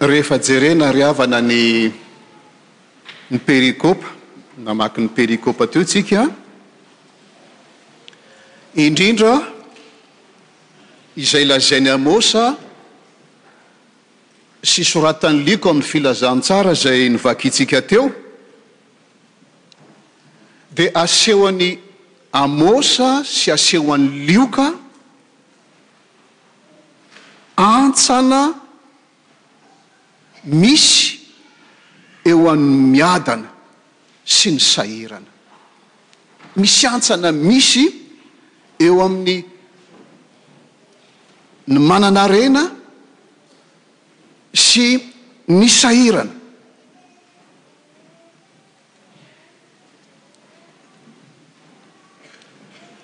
Rehefa jerena ary havana ny ny perikopa, namaky ny perikopa teo tsika, indrindra izay lazain'i Amôsa sy soratan'i Liko amin'ny Filazantsara izay novakintsika teo, dia asehon'i Amôsa sy asehon'i Lioka, antsana misy eo an'ny miadana sy ny sahirana. Misy antsana misy eo amin'ny ny mananarena sy ny sahirana.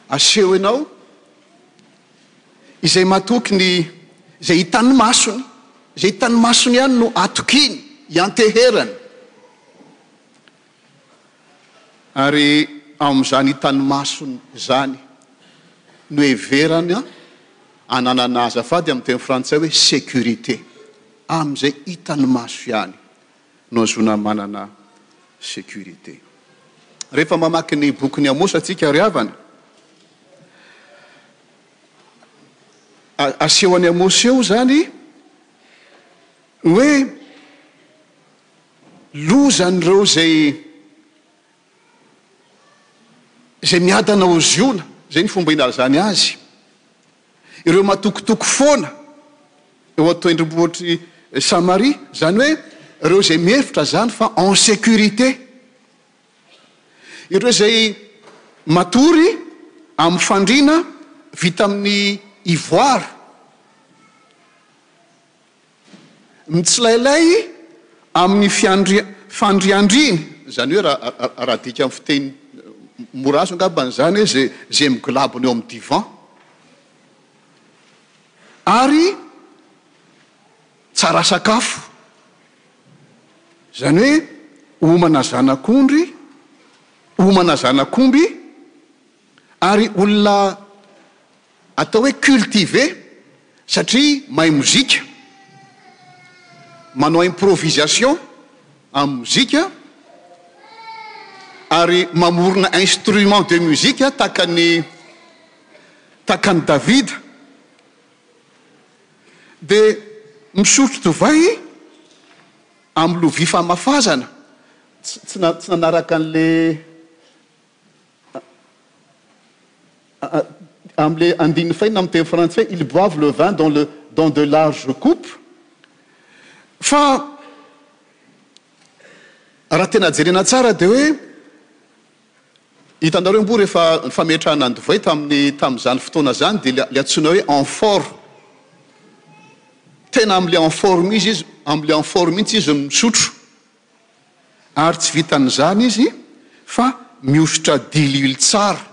Aseho ianao izay matoky ny izay hitan'ny masony, izay hitan'ny masony ihany no atokiany, ianteherany. Ary ao amin'izany hitan'ny masony izany no heverana ananana azafady amin'ny teny frantsay hoe sécurité, amin'izay hitan'ny maso ihany. no ahazoana manana sécurité. Rehefa mamaky ny bokin'i Amosa antsika ry havana, aseho an'i Amosa eo izany hoe loza an'ireo izay izay miadana ho ziona, izay ny fomba ilazany azy. ireo matokotoko foana eo an-toendrombohitr'i Samaria, izany hoe ireo izay mihevitra izany fa en sécurité, ireo izay matory amin'ny fandriana vita amin'ny ivoara. Mitsilailay amin'ny fandriandriany, izany hoe raha adika amin'ny fiteny mora azo angambany izany hoe izay izay migolabona eo amin'ny divan, ary tsara sakafo, izany hoe homana zanak'ondry, homana zanak'omby, ary olona. Atao hoe cultivé satria mahay mozika, manao improvisation amin'ny mozika ary mamorona instrument de musique tahaka ny tahaka an'i David dia misotro divay amin'ny lovia famafazana, tsy tsy nanaraka an'ilay Amin'ilay andininy fahiny amin'ny teny frantsay, ils boivent le vin dans le, dans de larges coupes. Fa raha tena jerena tsara dia hoe, hitanareo moa rehefa ny fametrahana ny divay tamin'ny, tamin'izany fotoana izany dia ilay antsoina hoe amphore. Tena amin'ilay amphore mihitsy izy, amin'ilay amphore mihitsy izy no misotro. Ary tsy vitan'izany izy fa mihosotra diluile tsara,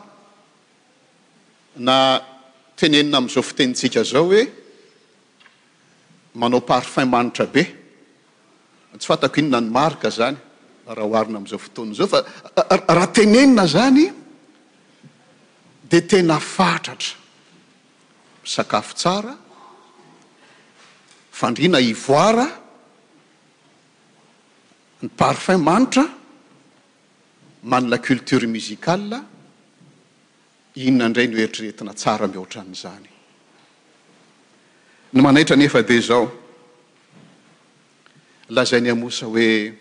na tenenina amin'izao fitenintsika izao hoe manao parfum manitra be, tsy fantako inona ny marika izany raha oharina amin'izao fotoana izao fa raha tenenina izany dia tena fatratra, misakafo tsara, fandriana ivoara. ny parfum manitra man la culture musicale inona indray no eritreretina tsara mihoatra an'izany? Ny manaitra anefa dia izao, lazain'i Amosa hoe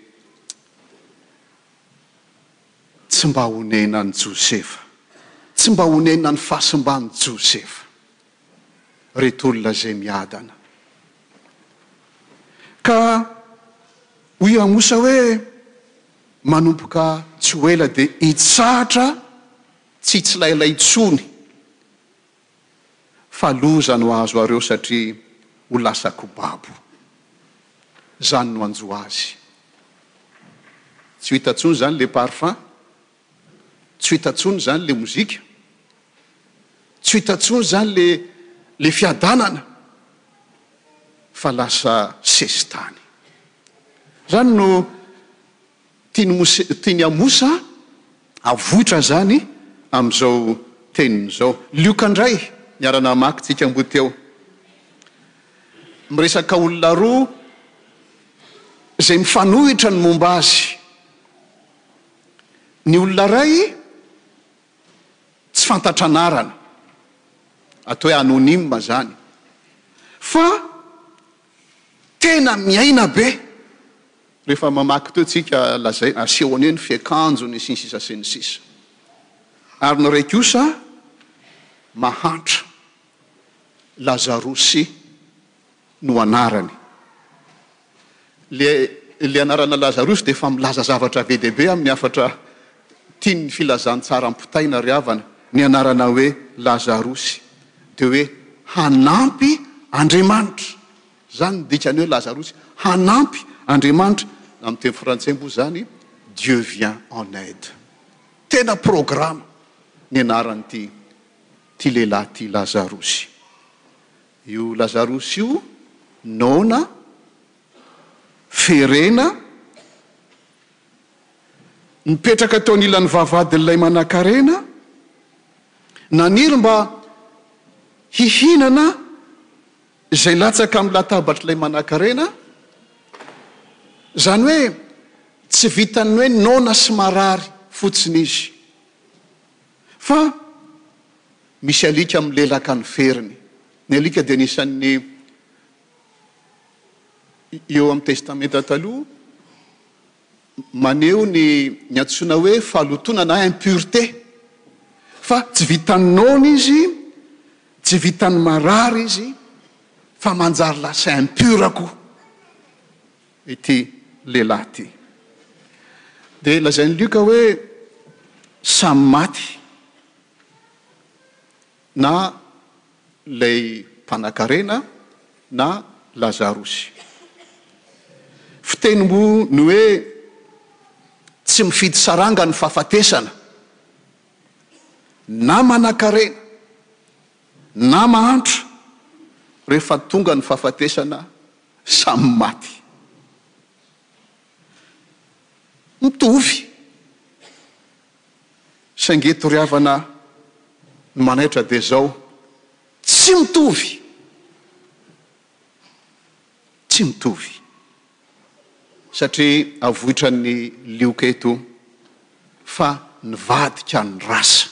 tsy mba honenan'i Josefa, tsy mba honenan'ny fahasimban'i Josefa. reto olona izay miadana. Ka hoy Amosa hoe, Manomboka tsy ho ela dia hitsahatra tsy tsilailay intsony, fa loza no hahazo areo satria ho lasa kobabo. Izany no hanjo azy. Tsy ho hita intsony izany ilay parfum. Tsy ho hita intsony izany ilay mozika. Tsy ho hita intsony izany ilay, ilay fiadanana. Fa lasa sesitany. Izany no tian'i Mose, tian'i Amosa havoitra izany amin'izao teniny izao. Lioka indray niara-namakintsika amboa teo. Miresaka olona roa izay mifanohitra ny momba azy. Ny olona iray tsy fantatra anarana, atao hoe anonyme zany, fa tena miaina be rehefa mamaky teo tsika lazaina asehony hoe ny fiakanjony sy ny sisa sy ny sisa ary ny iray kosa mahantra, Lazarosy no anarany. Ilay anarana Lazarosy dia efa milaza zavatra be dia be amin'ny hafatra tian'ny filazantsara ampitaina ry havana. Ny anarana hoe Lazarosy dia hoe hanampy Andriamanitra. Izany no dikan'ny hoe Lazarosy, hanampy Andriamanitra. Na amin'ny teny frantsay moa izany Dieu vient en aide. Tena programa ny anaran'ity lehilahy ity Lazarosy. Io Lazarosy io noana ferena nipetraka teo anilan'ny vavahadin'ilay manankarena, naniry mba hihinana izay latsaka amin'ny latabatr'ilay manankarena, izany hoe tsy vitan'ny hoe noana sy marary fotsiny izy. Fa misy alika milelaka ny feriny. Ny alika dia anisan'ny eo amin'ny Testamenta Taloha maneho ny ny antsoina hoe fahalotoana na impureté. Fa tsy vitan'ny noana izy, tsy vitan'ny marary izy fa manjary lasa impure koa. ity lehilahy ity. Dia lazain'i Lioka hoe samy maty na ilay mpanankarena na Lazarosy. Fiteny moa ny hoe tsy mifidy saranga ny fahafatesana. Na manankarena na mahantra rehefa tonga ny fahafatesana. samy maty. Mitovy. Saingy eto ry havana ny manaitra dia izao, tsy mitovy. Tsy mitovy. Satria avoitran'ny lioka eto fa nivadika ny rasa.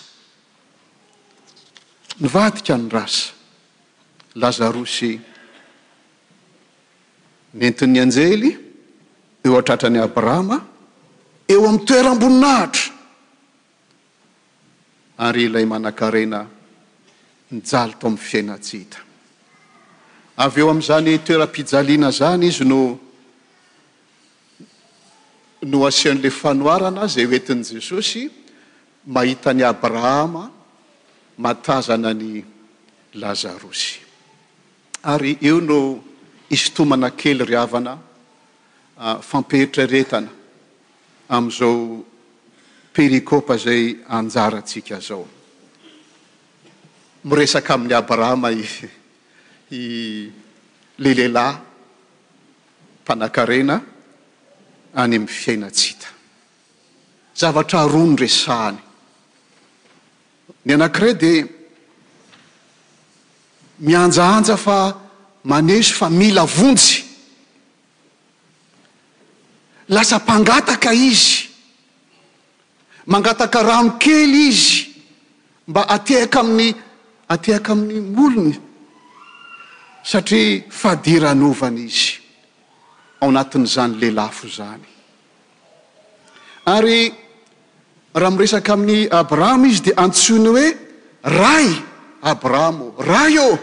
Nivadika ny rasa. Lazarosy nentin'ny anjely eo an-tratran'i Abrahama eo amin'ny toeram-boninahitra, ary ilay manankarena nijaly tao amin'ny fiainantsy hita. Avy eo amin'izany toeram-pijaliana izany izy no no asehon'ilay fanoharana izay hoentin'i Jesosy, Mahita an'i Abrahama mahatazana an'i Lazarosy. Ary eo no hisintomana kely ry havana a, fampieritreretana amin'izao perikopa izay anjarantsika izao. Miresaka amin'i Abrahama i i le lehilahy mpanan-karena any amin'ny fiainan-tsy hita. Zavatra roa no resahany. Ny anankiray dia mihanjahanja fa maneso fa mila vonjy. Lasa mpangataka izy. Mangataka rano kely izy mba atehaka amin'ny atehaka amin'ny molony satria fadiranovana izy ao anatin'izany lelafo izany. Ary raha miresaka amin'i Abrahama izy dia antsoiny hoe ray. Abrahama ô, ray ô!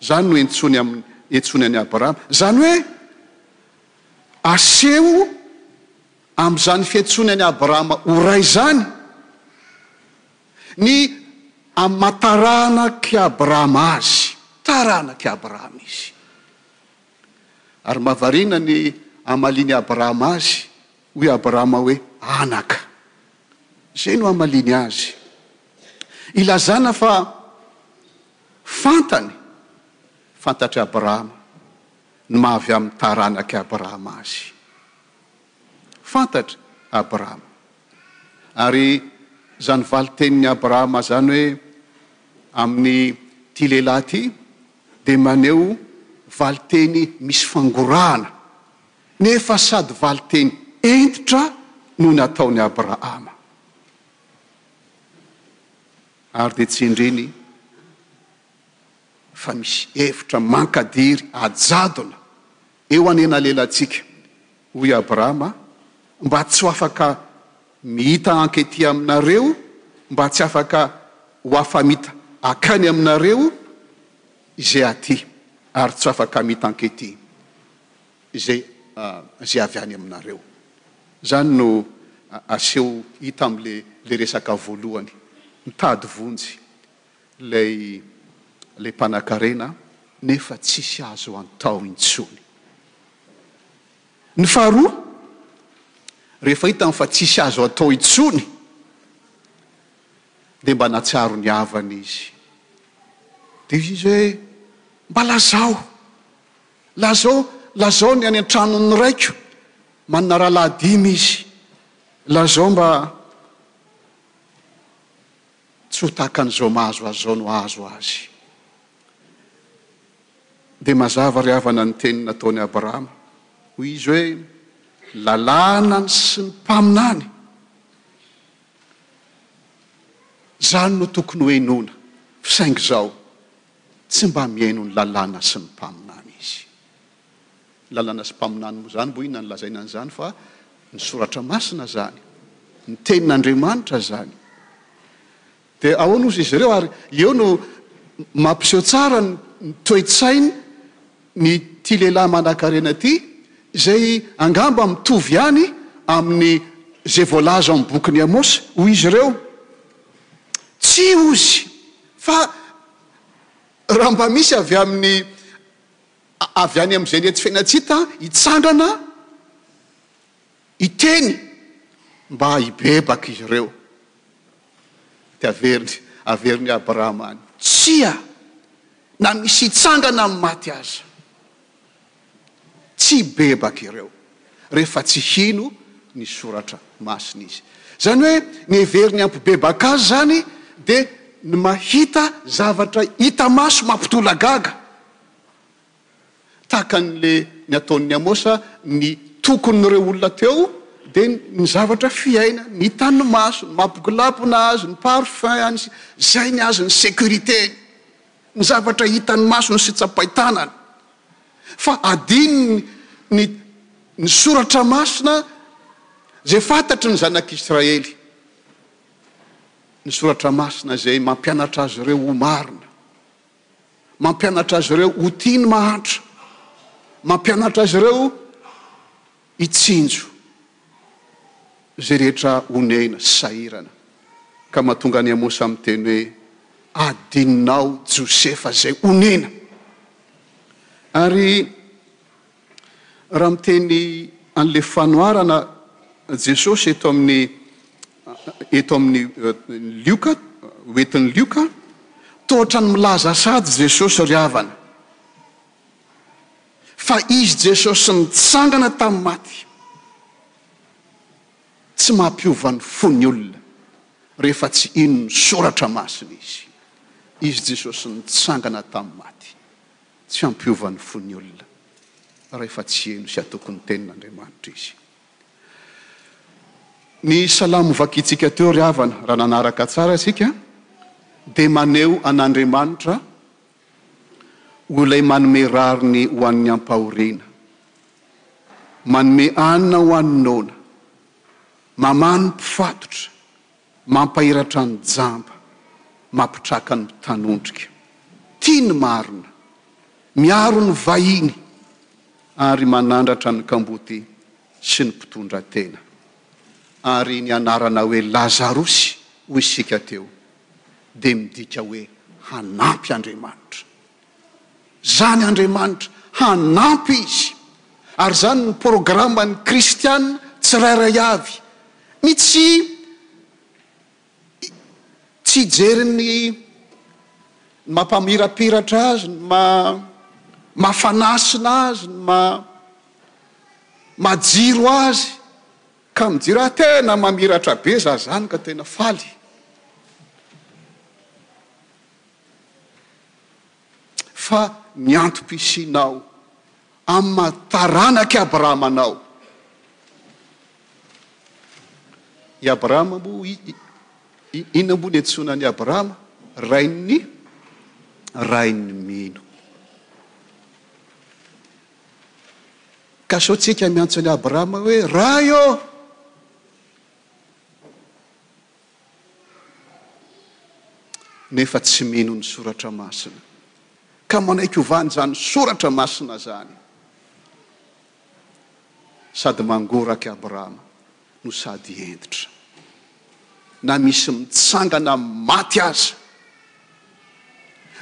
Izany no entsoiny amin'ny, entsoiny an'i Abrahama. Izany hoe aseho amin'izany fiantsoany an'i Abrahama ho ray izany ny amin'ny maha taranak'i Abrahama azy. Taranak'i Abrahama izy. Ary mba variana ny hamalian'i Abrahama azy, hoy Abrahama hoe, Anaka. Izay no hamaliany azy. Ilazana fa fantany, fantatr'i Abrahama, ny maha avy amin'ny taranak'i Abrahama azy. Fantatr'i Abrahama. Ary izany valin-tenin'i Abrahama izany hoe, amin'ity lehilahy ity, dia maneho valin-teny misy fangorahana, nefa sady valin-teny hentitra no nataon'i Abrahama. Ary dia tsindriny fa misy hevitra mankadiry, ajadona, Eo anelanelantsika, hoy i Abrahama, mba tsy ho afaka mihita anketỳ aminareo, mba tsy afaka ho afa-mita akany aminareo izay atỳ, ary tsy ho afaka mita anketỳ izay izay avy any aminareo. Izany no aseho hita amin'ilay ilay resaka voalohany, mitady vonjy. Ilay ilay mpanakarena nefa tsisy azo antao intsony. Ny faharoa, rehefa hitany fa tsisy azo atao intsony dia mba natsiaro ny havany izy. Dia hoy izy hoe, mba lazao, lazao, lazao ny any an-tranon'ny raiko, manana rahalahy dimy izy, lazao mba. tsy ho tahaka an'izao mahazo azy izao no hahazo azy. Dia mazava ry havana ny teny nataon'i Abrahama, hoy izy hoe, Ny lalàna sy ny mpaminany, izany no tokony hohenoina, saingy izao tsy mba mihaino ny lalàna sy ny mpaminany izy. lalana sy mpaminany moa zany moa inona no lazaina an'izany fa ny soratra masina zany, ny tenin'Andriamanitra zany. Dia ahoana ozy izy ireo ary eo no mampiseho tsara ny toe-tsainy ny ity lehilahy manankarena ity izay angamba mitovy ihany amin'ny izay voalaza ao amin'ny bokin'i Amosy, hoy izy ireo, Tsia ozy fa raha mba misy avy amin'ny. Avy any amin'izay ny etsy fenantsita hitsandrana hiteny mba hibebaka izy ireo. Dia averiny, averin'i Abrahama any, Tsia, na misy hitsandrana amin'ny maty aza, tsy hibebaka ireo, rehefa tsy hino ny soratra masina izy. Izany hoe ny heveriny hampibebaka azy izany dia ny mahita zavatra hita maso mampitolagaga. Tahaka an'le ny ataon'ny Amosa ny tokon'ireo olona teo dia ny zavatra fiainany, ny hitan'ny masony, mampigolabona azy, ny parfum-ny sy izay ny azy ny sécurité-ny, ny zavatra hitan'ny masony sy tsapain-tanany. Fa adinony ny ny soratra masina izay fantatry ny zanak'Israely, ny soratra masina izay mampianatra azy ireo ho marina. Mampianatra azy ireo ho tia ny mahantra. Mampianatra azy ireo hitsinjo izay rehetra onena sy sahirana. Ka mahatonga an'i Amosa miteny hoe, Adinonao Josefa izay onena. Ary Raha miteny an'ilay fanoharana Jesosy eto amin'ny eto amin'ny Lioka, ho entin'i Lioka, toa ohatran'ny milaza sady Jesosy ry havana, fa izy Jesosy nitsangana tamin'ny maty tsy mampiova ny fon'ny olona rehefa tsy hino ny Soratra Masina izy. Izy Jesosy nitsangana tamin'ny maty. Tsy hampiova ny fon'ny olona rahefa tsy heno sy hatoky ny Tenin'Andriamanitra izy. Ny salamo vakintsika teo ry havana, raha nanaraka tsara isika, dia maneho an'Andriamanitra ho ilay manome rariny ho an'ny ampahoriana, manome hanina ho an'ny noana, mamà ny mpifatotra, Mampahiratra ny jamba, mampitraka ny mpitanondrika. Tia ny marina, miaro ny vahiny ary manandratra ny kamboty sy ny mpitondra tena. Ary ny anarana hoe Lazarosy hoy isika teo dia midika hoe hanampy Andriamanitra. Izany Andriamanitra hanampy izy, ary izany no programan'ny kristiana tsirairay avy. Ny tsy tsy hijery ny ny maha mpamirapiratra azy, ny maha maha fanasina azy, ny maha maha jiro azy ka mijery hoe tena mamiratra be za izany ka tena faly. Fa ny antom-pisianao amin'ny maha taranak'i Abrahama anao. I Abrahama moa, inona moa no iantsoana an'i Abrahama? Rain'ny, rain'ny mino. Ka sao tsika miantso an'i Abrahama hoe ray ô? nefa tsy mino ny soratra masina ka manaiky hovany zany soratra masina zany sady mangorak Abraham no sady hentitra na misy mitsangana amin'ny maty aza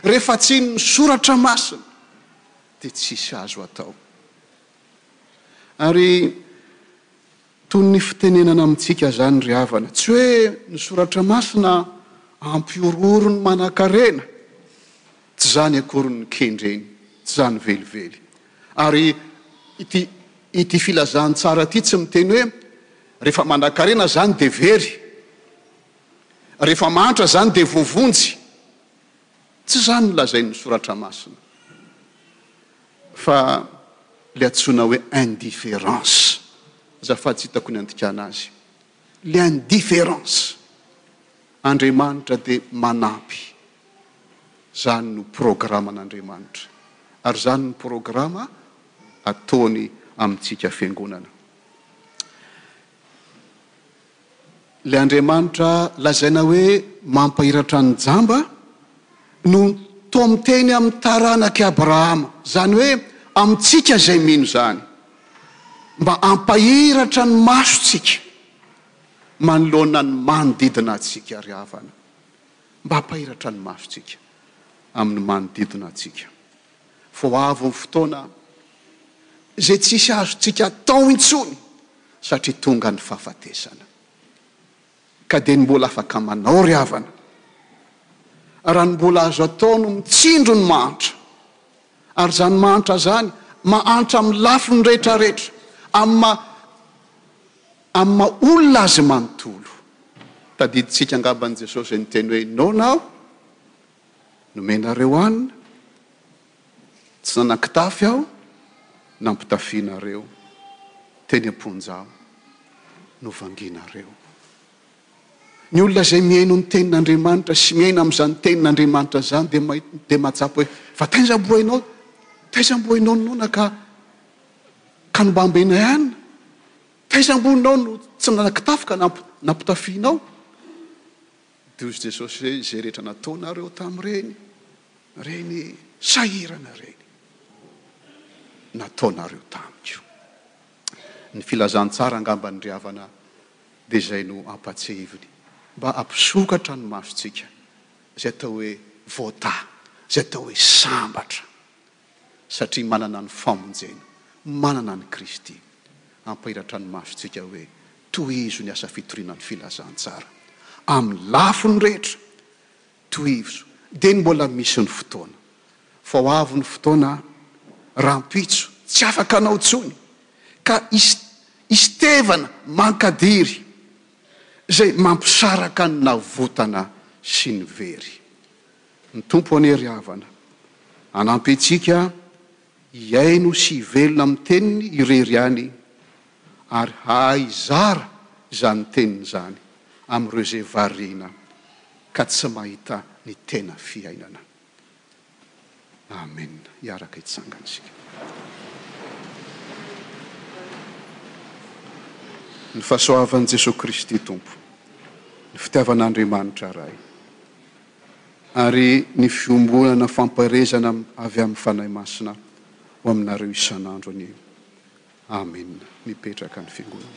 rehefa tsy ino ny soratra masina dia tsisy azo atao ary Toy ny fitenenana amintsika izany ry havana, tsy hoe ny soratra masina ampihorohoro ny manankarena, tsy izany akory ny kendreny, tsy izany velively. Ary ity ity filazantsara ity tsy miteny hoe rehefa manankarena izany dia very, rehefa mahantra izany dia voavonjy, tsy izany no lazain'ny soratra masina. Fa le atsoina hoe indifference, azafady tsy hitako ny andikana azy, le indifference, Andriamanitra dia manampy, zany no programan'Andriamanitra, ary zany no programa ataony amintsika fiangonana. Ilay Andriamanitra lazaina hoe mampahiratra ny jamba no toa miteny amin'ny taranak'i Abrahama, izany hoe amintsika izay mino izany, mba hampahiratra ny masontsika manoloana ny manodidina antsika, ry havana, mba hampahiratra ny masontsika amin'ny manodidina antsika. vao avy ny fotoana izay tsisy azontsika atao intsony satria tonga ny fahafatesana. Ka dia ny mbola afaka manao ry havana, raha ny mbola azo atao no mitsindro ny mahantra, ary izany mahantra izany mahantra amin'ny lafiny rehetra rehetra, amin'ny maha amin'ny maha olona azy manontolo. Tadidintsika angamba an'i Jesosy izay niteny hoe noana aho. nomenareo hanina, tsy nanan-kitafy aho nampitafianareo, teny am-ponja aho no vangianareo. Ny olona izay mihaino ny tenin'Andriamanitra sy miaina amin'izany tenin'Andriamanitra izany dia dia mahatsapa hoe, fa taiza mboa ianao, taiza mboa ianao ninoana ka ka nombambenay hanina, taiza mboa ianao no tsy nanan-kitafy ka nampitafianao. Dozy Jesosy hoe izay rehetra nataonareo tamin'ireny ireny sahirana ireny nataonareo tamiko. Ny filazantsara angambany ry havana dia izay no ampatsehiviny mba hampisokatra ny masontsika izay atao hoe voata izay atao hoe sambatra. satria manana ny famonjena, manana an'i Kristy. Hampahiratra ny masontsika hoe tohizo ny asa fitoriana ny filazantsara amin'ny lafiny rehetra. Tohizo dia ny mbola misy ny fotoana, fa ho avy ny fotoana rahampitso tsy afaka anao intsony, ka hisy hisy tevana mankadiry izay mampisaraka ny navotana sy ny very. Ny Tompo anie ry havana, hanampy antsika hihaino sy hivelona amin'ny Teniny irery ihany ary hahay hizara izany Teniny izany amin'ireo izay variana ka tsy mahita ny tena fiainana. Amen. Hiaraka hitsangana isika. Ny fahasoavan'i Jesoa Kristy Tompo, ny fitiavan'Andriamanitra Ray, ary ny fiombonana famparezana avy amin'ny Fanahy Masina ho aminareo isan'andro anie. Amena. Mipetraka ny Fiangonana.